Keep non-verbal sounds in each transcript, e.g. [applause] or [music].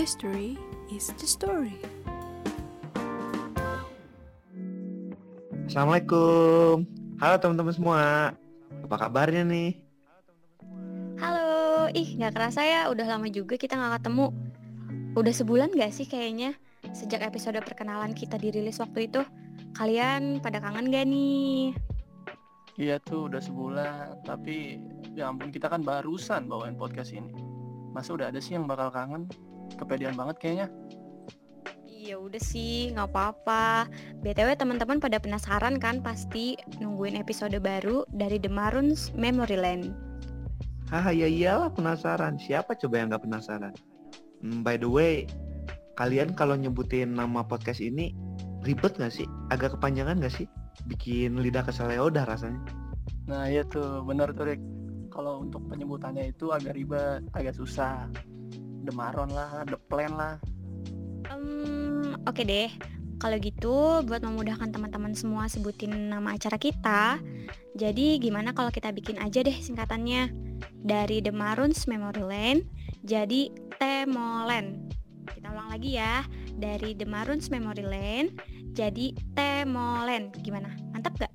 History is the story. Assalamualaikum. Halo teman-teman semua. Apa kabarnya nih? Halo, ih nggak kerasa ya udah lama juga kita nggak ketemu. Udah sebulan gak sih kayaknya sejak episode perkenalan kita dirilis waktu itu? Kalian pada kangen gak nih? Iya tuh udah sebulan, tapi ya ampun kita kan barusan bawain podcast ini. Masa udah ada sih yang bakal kangen? Kepedean banget kayaknya. Iya udah sih, nggak apa-apa. BTW teman-teman pada penasaran kan pasti nungguin episode baru dari The Maroons Memory Land. Haha ya iyalah penasaran. Siapa coba yang nggak penasaran? Hmm, by the way, kalian kalau nyebutin nama podcast ini ribet nggak sih? Agak kepanjangan nggak sih? Bikin lidah keseleo dah rasanya. Nah iya tuh bener tuh Rick. Kalau untuk penyebutannya itu agak ribet, agak susah. The Maron lah, The Plan lah. Hmm, oke deh. Kalau gitu, buat memudahkan teman-teman semua sebutin nama acara kita. Jadi gimana kalau kita bikin aja deh singkatannya dari The Maroons Memory Lane jadi Temolen. Kita ulang lagi ya. Dari The Maroons Memory Lane jadi Temolen. Gimana? Mantap gak?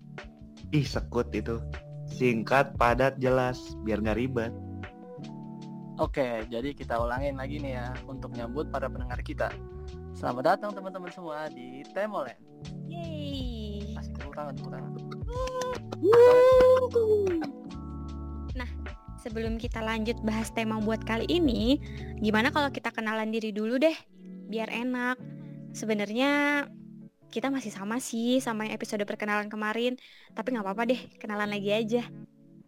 Ih sekut itu. Singkat, padat, jelas. Biar nggak ribet. Oke, jadi kita ulangin lagi nih ya untuk nyambut para pendengar kita. Selamat datang teman-teman semua di Temolen. Yeay. Asik tepuk tangan, tepuk tangan. Sebelum kita lanjut bahas tema buat kali ini, gimana kalau kita kenalan diri dulu deh, biar enak. Sebenarnya kita masih sama sih sama yang episode perkenalan kemarin, tapi nggak apa-apa deh, kenalan lagi aja.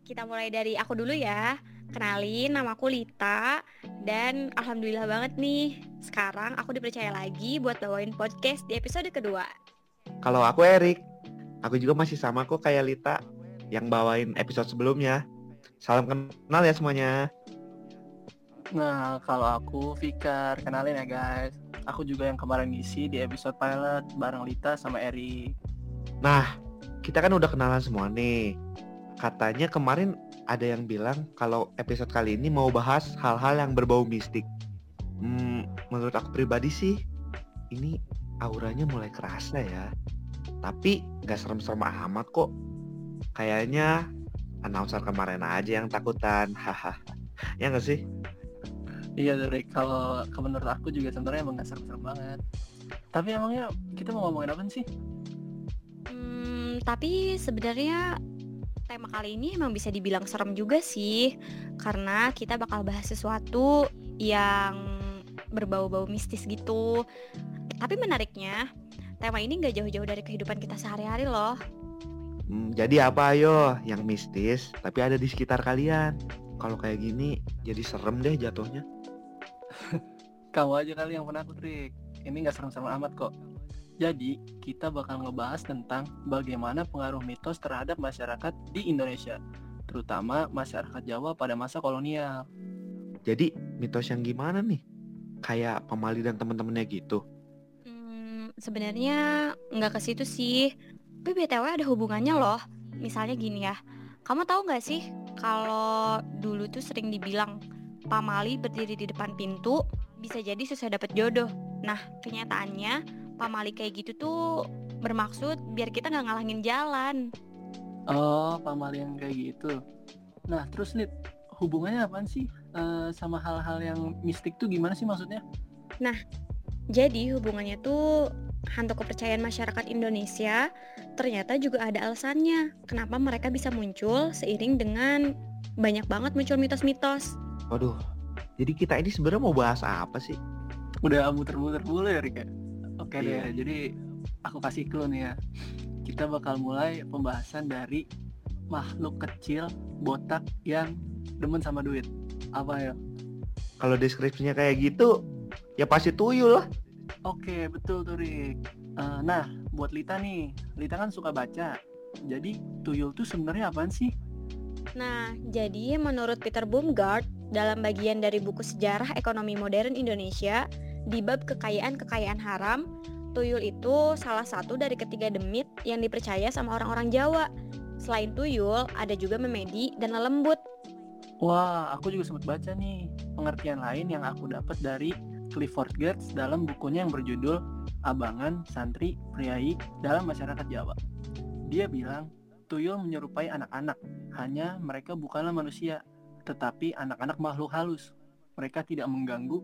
Kita mulai dari aku dulu ya. Kenalin, nama aku Lita dan alhamdulillah banget nih. Sekarang aku dipercaya lagi buat bawain podcast di episode kedua. Kalau aku Erik, aku juga masih sama kok kayak Lita yang bawain episode sebelumnya. Salam kenal ya semuanya. Nah, kalau aku Fikar, kenalin ya guys. Aku juga yang kemarin ngisi di episode pilot bareng Lita sama Eri. Nah, kita kan udah kenalan semua nih. Katanya kemarin ada yang bilang kalau episode kali ini mau bahas hal-hal yang berbau mistik. Hmm, menurut aku pribadi sih, ini auranya mulai kerasa ya. Tapi nggak serem-serem amat kok. Kayaknya announcer kemarin aja yang takutan. Hahaha. ya nggak sih? Iya dari kalau ke- menurut aku juga sebenarnya emang gak serem-serem banget. Tapi emangnya kita mau ngomongin apa sih? Hmm, tapi sebenarnya tema kali ini emang bisa dibilang serem juga sih karena kita bakal bahas sesuatu yang berbau-bau mistis gitu. Tapi menariknya, tema ini nggak jauh-jauh dari kehidupan kita sehari-hari loh. Hmm, jadi apa ayo yang mistis tapi ada di sekitar kalian. Kalau kayak gini jadi serem deh jatuhnya. [laughs] Kamu aja kali yang penakut, Rick. Ini gak serem-serem amat kok. Jadi, kita bakal ngebahas tentang bagaimana pengaruh mitos terhadap masyarakat di Indonesia, terutama masyarakat Jawa pada masa kolonial. Jadi mitos yang gimana nih? Kayak pemali dan temen-temennya gitu. Hmm, sebenarnya nggak ke situ sih. Tapi BTW ada hubungannya loh. Misalnya gini ya. Kamu tahu nggak sih kalau dulu tuh sering dibilang pamali berdiri di depan pintu bisa jadi susah dapet jodoh. Nah, kenyataannya pamali kayak gitu tuh bermaksud biar kita nggak ngalangin jalan. Oh, pamali yang kayak gitu. Nah, terus Lid, hubungannya apaan sih eh, sama hal-hal yang mistik tuh gimana sih maksudnya? Jadi hubungannya tuh hantu kepercayaan masyarakat Indonesia ternyata juga ada alasannya kenapa mereka bisa muncul seiring dengan banyak banget muncul mitos-mitos. Waduh. Jadi kita ini sebenarnya mau bahas apa sih? Udah muter-muter dulu ya, Rick Oke Iya. deh, jadi aku kasih clue nih ya. Kita bakal mulai pembahasan dari makhluk kecil botak yang demen sama duit. Apa ya? Kalau deskripsinya kayak gitu, ya pasti tuyul lah. Oke, betul tuh Rick. Eh, nah, buat Lita nih, Lita kan suka baca. Jadi tuyul tuh sebenarnya apaan sih? Nah, jadi menurut Peter Baumgart dalam bagian dari buku Sejarah Ekonomi Modern Indonesia di bab kekayaan-kekayaan haram, tuyul itu salah satu dari ketiga demit yang dipercaya sama orang-orang Jawa. Selain tuyul, ada juga memedi dan lelembut. Wah, aku juga sempat baca nih pengertian lain yang aku dapat dari Clifford Geertz dalam bukunya yang berjudul Abangan, Santri, Priai dalam Masyarakat Jawa. Dia bilang, tuyul menyerupai anak-anak, hanya mereka bukanlah manusia, tetapi anak-anak makhluk halus. Mereka tidak mengganggu,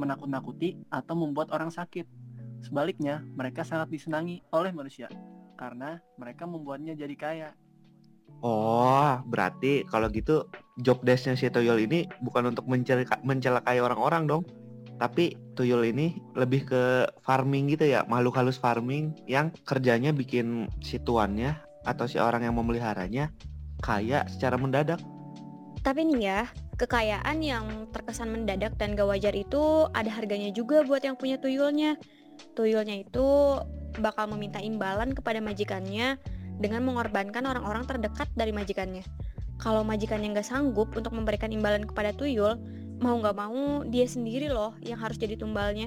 menakut-nakuti, atau membuat orang sakit. Sebaliknya, mereka sangat disenangi oleh manusia, karena mereka membuatnya jadi kaya. Oh, berarti kalau gitu job desknya si tuyul ini bukan untuk mencelaka- mencelakai orang-orang dong. Tapi tuyul ini lebih ke farming gitu ya, makhluk halus farming yang kerjanya bikin si tuannya atau si orang yang memeliharanya kaya secara mendadak. Tapi nih ya, kekayaan yang terkesan mendadak dan gak wajar itu ada harganya juga buat yang punya tuyulnya. Tuyulnya itu bakal meminta imbalan kepada majikannya dengan mengorbankan orang-orang terdekat dari majikannya. Kalau majikannya nggak sanggup untuk memberikan imbalan kepada tuyul, mau nggak mau dia sendiri loh yang harus jadi tumbalnya.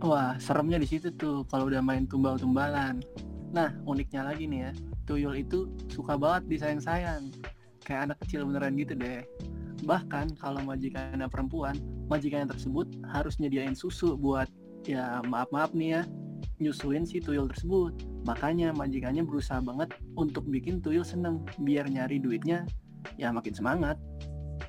Wah, seremnya di situ tuh kalau udah main tumbal-tumbalan. Nah, uniknya lagi nih ya, tuyul itu suka banget disayang-sayang. Kayak anak kecil beneran gitu deh. Bahkan kalau majikannya perempuan, majikannya tersebut harus nyediain susu buat ya maaf-maaf nih ya, nyusuin si tuyul tersebut. Makanya majikannya berusaha banget untuk bikin tuyul seneng biar nyari duitnya ya makin semangat.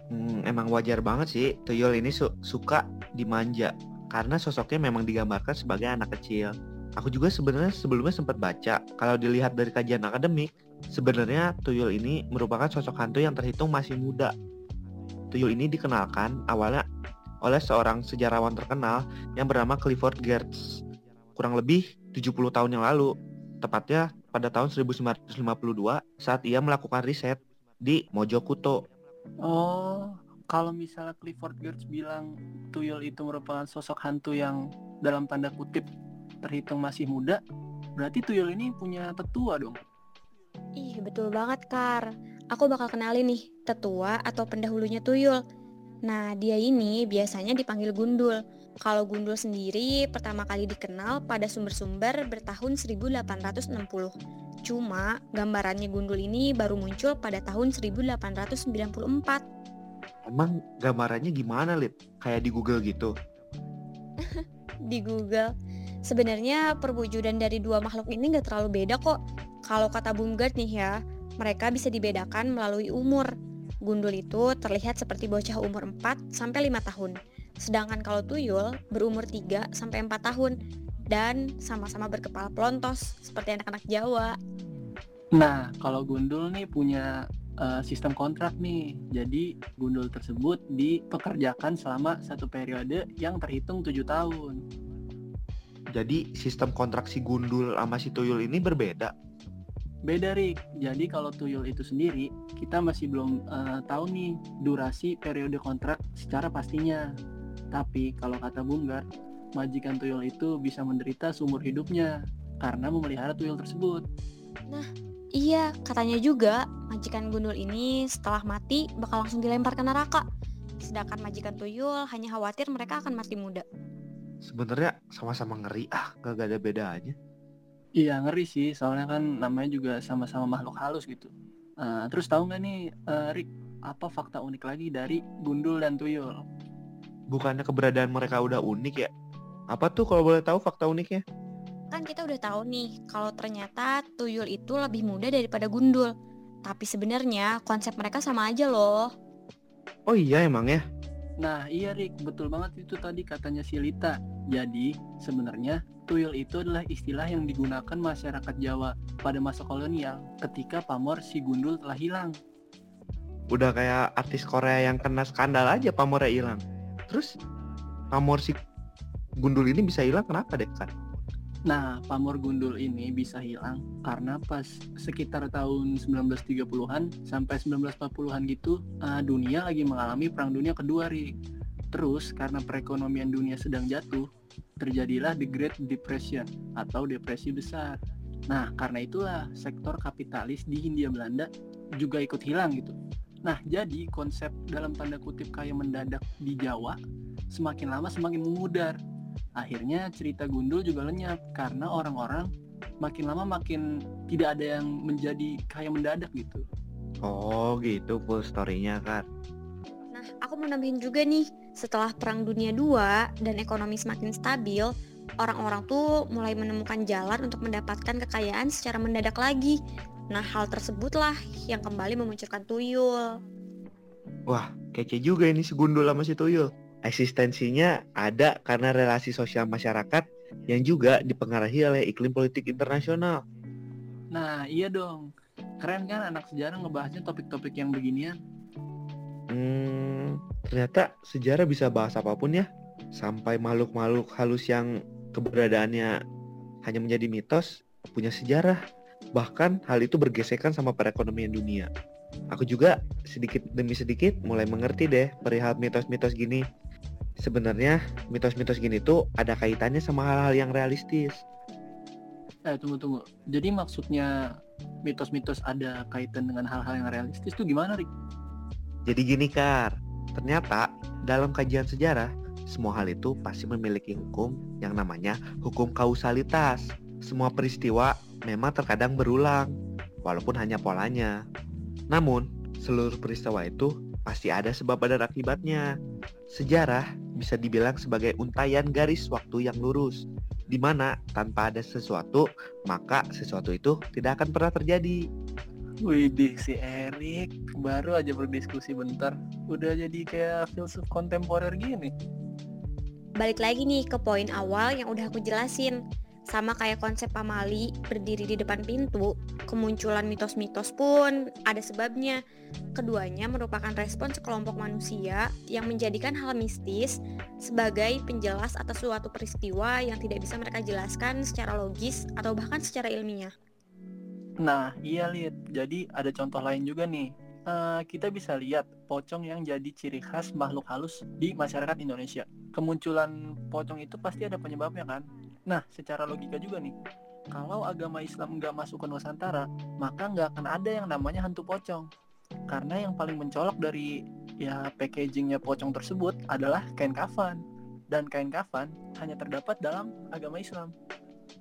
Hmm, emang wajar banget sih tuyul ini su- suka dimanja karena sosoknya memang digambarkan sebagai anak kecil. Aku juga sebenarnya sebelumnya sempat baca kalau dilihat dari kajian akademik, sebenarnya tuyul ini merupakan sosok hantu yang terhitung masih muda. Tuyul ini dikenalkan awalnya oleh seorang sejarawan terkenal yang bernama Clifford Geertz kurang lebih 70 tahun yang lalu, tepatnya pada tahun 1952 saat ia melakukan riset di Mojokuto Oh, kalau misalnya Clifford Geertz bilang tuyul itu merupakan sosok hantu yang dalam tanda kutip terhitung masih muda, berarti tuyul ini punya tetua dong. Ih, betul banget, Kar. Aku bakal kenalin nih, tetua atau pendahulunya tuyul. Nah, dia ini biasanya dipanggil gundul. Kalau gundul sendiri pertama kali dikenal pada sumber-sumber bertahun 1860. Cuma gambarannya gundul ini baru muncul pada tahun 1894. Emang gambarannya gimana, Lid? Kayak di Google gitu. [laughs] Di Google. Sebenarnya perwujudan dari dua makhluk ini nggak terlalu beda kok. Kalau kata Bumgard nih ya, mereka bisa dibedakan melalui umur. Gundul itu terlihat seperti bocah umur 4 sampai 5 tahun. Sedangkan kalau tuyul berumur 3 sampai 4 tahun dan sama-sama berkepala pelontos seperti anak-anak Jawa. Nah, kalau gundul nih punya uh, sistem kontrak nih. Jadi gundul tersebut dipekerjakan selama satu periode yang terhitung tujuh tahun. Jadi sistem kontrak si gundul sama si tuyul ini berbeda. Beda Rick, jadi kalau tuyul itu sendiri kita masih belum uh, tahu nih durasi periode kontrak secara pastinya. Tapi kalau kata Bunggar, majikan tuyul itu bisa menderita seumur hidupnya karena memelihara tuyul tersebut. Iya, katanya juga majikan gundul ini setelah mati bakal langsung dilempar ke neraka. Sedangkan majikan tuyul hanya khawatir mereka akan mati muda. Sebenarnya sama-sama ngeri ah, gak ada bedanya. Iya ngeri sih, soalnya kan namanya juga sama-sama makhluk halus gitu. Uh, terus tahu nggak nih, uh, Rick, apa fakta unik lagi dari gundul dan tuyul? Bukannya keberadaan mereka udah unik ya? Apa tuh kalau boleh tahu fakta uniknya? Kan kita udah tahu nih kalau ternyata tuyul itu lebih muda daripada gundul. Tapi sebenarnya konsep mereka sama aja loh. Oh iya emang ya? Nah iya Rick, betul banget itu tadi katanya si Lita. Jadi sebenarnya tuyul itu adalah istilah yang digunakan masyarakat Jawa pada masa kolonial ketika pamor si gundul telah hilang. Udah kayak artis Korea yang kena skandal aja pamornya hilang. Terus pamor si gundul ini bisa hilang kenapa deh kan? Nah, pamor gundul ini bisa hilang karena pas sekitar tahun 1930-an sampai 1940-an gitu, uh, dunia lagi mengalami perang dunia kedua, Rik. Terus karena perekonomian dunia sedang jatuh, terjadilah the Great Depression atau depresi besar. Nah, karena itulah sektor kapitalis di Hindia Belanda juga ikut hilang gitu. Nah, jadi konsep dalam tanda kutip kayak mendadak di Jawa semakin lama semakin memudar. Akhirnya cerita gundul juga lenyap karena orang-orang makin lama makin tidak ada yang menjadi kayak mendadak gitu. Oh gitu full story-nya kan. Nah, aku mau nambahin juga nih, setelah Perang Dunia II dan ekonomi semakin stabil, orang-orang tuh mulai menemukan jalan untuk mendapatkan kekayaan secara mendadak lagi. Nah, hal tersebutlah yang kembali memunculkan tuyul. Wah, kece juga ini si Gundul sama si Tuyul. Eksistensinya ada karena relasi sosial masyarakat yang juga dipengaruhi oleh iklim politik internasional. Nah, iya dong. Keren kan anak sejarah ngebahasnya topik-topik yang beginian? Hmm, ternyata sejarah bisa bahas apa pun ya. Sampai makhluk-makhluk halus yang keberadaannya hanya menjadi mitos punya sejarah. Bahkan hal itu bergesekan sama perekonomian dunia. Aku juga sedikit demi sedikit mulai mengerti deh perihal mitos-mitos gini. Sebenarnya mitos-mitos gini tuh ada kaitannya sama hal-hal yang realistis. Eh, tunggu tunggu. Jadi maksudnya mitos-mitos ada kaitan dengan hal-hal yang realistis tuh gimana, Rik? Jadi gini Kar, ternyata dalam kajian sejarah semua hal itu pasti memiliki hukum yang namanya hukum kausalitas. Semua peristiwa memang terkadang berulang, walaupun hanya polanya. Namun, seluruh peristiwa itu pasti ada sebab dan akibatnya. Sejarah bisa dibilang sebagai untayan garis waktu yang lurus, di mana tanpa ada sesuatu, maka sesuatu itu tidak akan pernah terjadi. Widih si Erik baru aja berdiskusi bentar udah jadi kayak filsuf kontemporer gini. Balik lagi nih ke poin awal yang udah aku jelasin. Sama kayak konsep pamali berdiri di depan pintu, kemunculan mitos-mitos pun ada sebabnya. Keduanya merupakan respon sekelompok manusia yang menjadikan hal mistis sebagai penjelas atas suatu peristiwa yang tidak bisa mereka jelaskan secara logis atau bahkan secara ilmiah. Nah, iya lihat. Jadi ada contoh lain juga nih. Uh, kita bisa lihat pocong yang jadi ciri khas makhluk halus di masyarakat Indonesia. Kemunculan pocong itu pasti ada penyebabnya kan? Nah, secara logika juga nih, kalau agama Islam nggak masuk ke Nusantara, maka nggak akan ada yang namanya hantu pocong. Karena yang paling mencolok dari ya packagingnya pocong tersebut adalah kain kafan. Dan kain kafan hanya terdapat dalam agama Islam.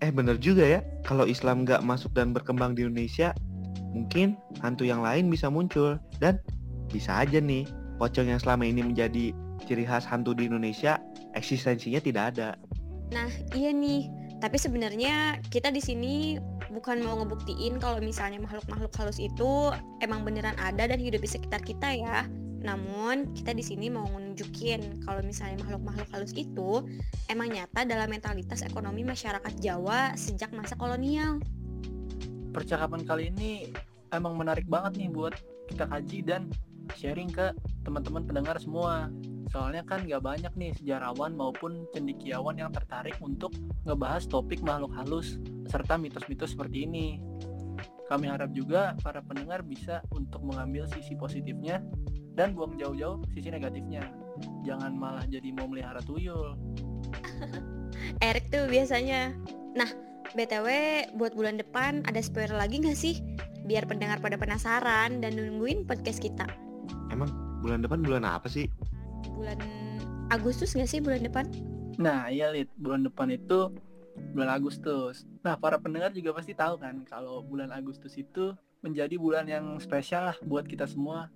Eh bener juga ya, kalau Islam nggak masuk dan berkembang di Indonesia, mungkin hantu yang lain bisa muncul. Dan bisa aja nih, pocong yang selama ini menjadi ciri khas hantu di Indonesia, eksistensinya tidak ada. Nah, iya nih. Tapi sebenarnya kita di sini bukan mau ngebuktiin kalau misalnya makhluk-makhluk halus itu emang beneran ada dan hidup di sekitar kita ya. Namun kita di sini mau nunjukin kalau misalnya makhluk-makhluk halus itu emang nyata dalam mentalitas ekonomi masyarakat Jawa sejak masa kolonial. Percakapan kali ini emang menarik banget nih buat kita kaji dan sharing ke teman-teman pendengar semua. Soalnya kan gak banyak nih sejarawan maupun cendikiawan yang tertarik untuk ngebahas topik makhluk halus serta mitos-mitos seperti ini. Kami harap juga para pendengar bisa untuk mengambil sisi positifnya dan buang jauh-jauh sisi negatifnya. Jangan malah jadi mau melihara tuyul. [laughs] Erik tuh biasanya. Nah, BTW buat bulan depan ada spoiler lagi gak sih? Biar pendengar pada penasaran dan nungguin podcast kita. Emang bulan depan bulan apa sih? Bulan Agustus nggak sih bulan depan? Nah iya Lid, bulan depan itu bulan Agustus. Nah para pendengar juga pasti tahu kan kalau bulan Agustus itu menjadi bulan yang spesial lah buat kita semua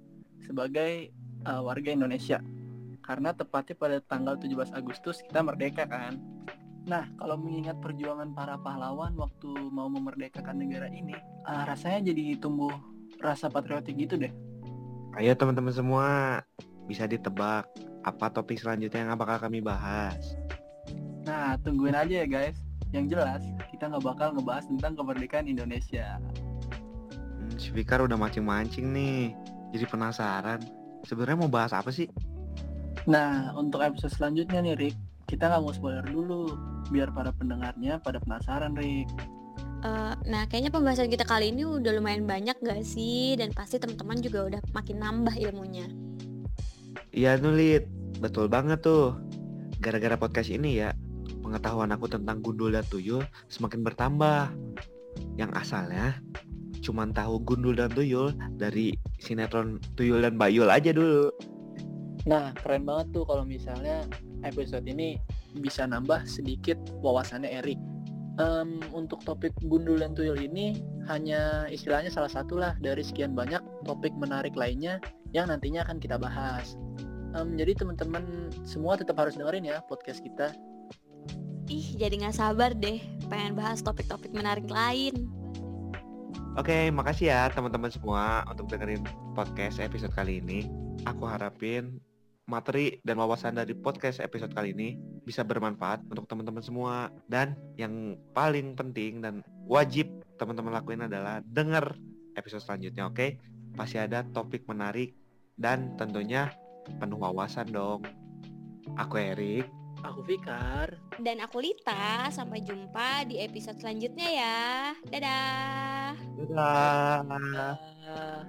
sebagai uh, warga Indonesia. Karena tepatnya pada tanggal 17 Agustus kita merdeka kan. Nah, kalau mengingat perjuangan para pahlawan waktu mau memerdekakan negara ini, uh, rasanya jadi tumbuh rasa patriotik gitu deh. Ayo teman-teman semua, bisa ditebak apa topik selanjutnya yang bakal kami bahas. Nah, tungguin aja ya guys. Yang jelas, kita nggak bakal ngebahas tentang kemerdekaan Indonesia. Hmm, si Fikar udah mancing-mancing nih. Jadi penasaran. Sebenarnya mau bahas apa sih? Nah, untuk episode selanjutnya nih, Rick, kita nggak mau spoiler dulu, biar para pendengarnya pada penasaran, Rick. Uh, nah, kayaknya pembahasan kita kali ini udah lumayan banyak gak sih? Dan pasti teman-teman juga udah makin nambah ilmunya. Iya nulit, betul banget tuh. Gara-gara podcast ini ya, pengetahuan aku tentang gundul dan tuyul semakin bertambah. Yang asalnya cuman tahu gundul dan tuyul dari sinetron tuyul dan bayul aja dulu. Nah, keren banget tuh kalau misalnya episode ini bisa nambah sedikit wawasannya Erik. Um, untuk topik gundul dan tuyul ini hanya istilahnya salah satu lah dari sekian banyak topik menarik lainnya yang nantinya akan kita bahas. Em, jadi teman-teman semua tetap harus dengerin ya podcast kita. Ih, jadi nggak sabar deh. Pengen bahas topik-topik menarik lain. Oke, makasih ya teman-teman semua untuk dengerin podcast episode kali ini. Aku harapin materi dan wawasan dari podcast episode kali ini bisa bermanfaat untuk teman-teman semua. Dan yang paling penting dan wajib teman-teman lakuin adalah denger episode selanjutnya, oke? Pasti ada topik menarik dan tentunya penuh wawasan dong. Aku Erik. Aku Fikar. Dan aku Lita, sampai jumpa di episode selanjutnya ya. Dadah. Dadah. Ah.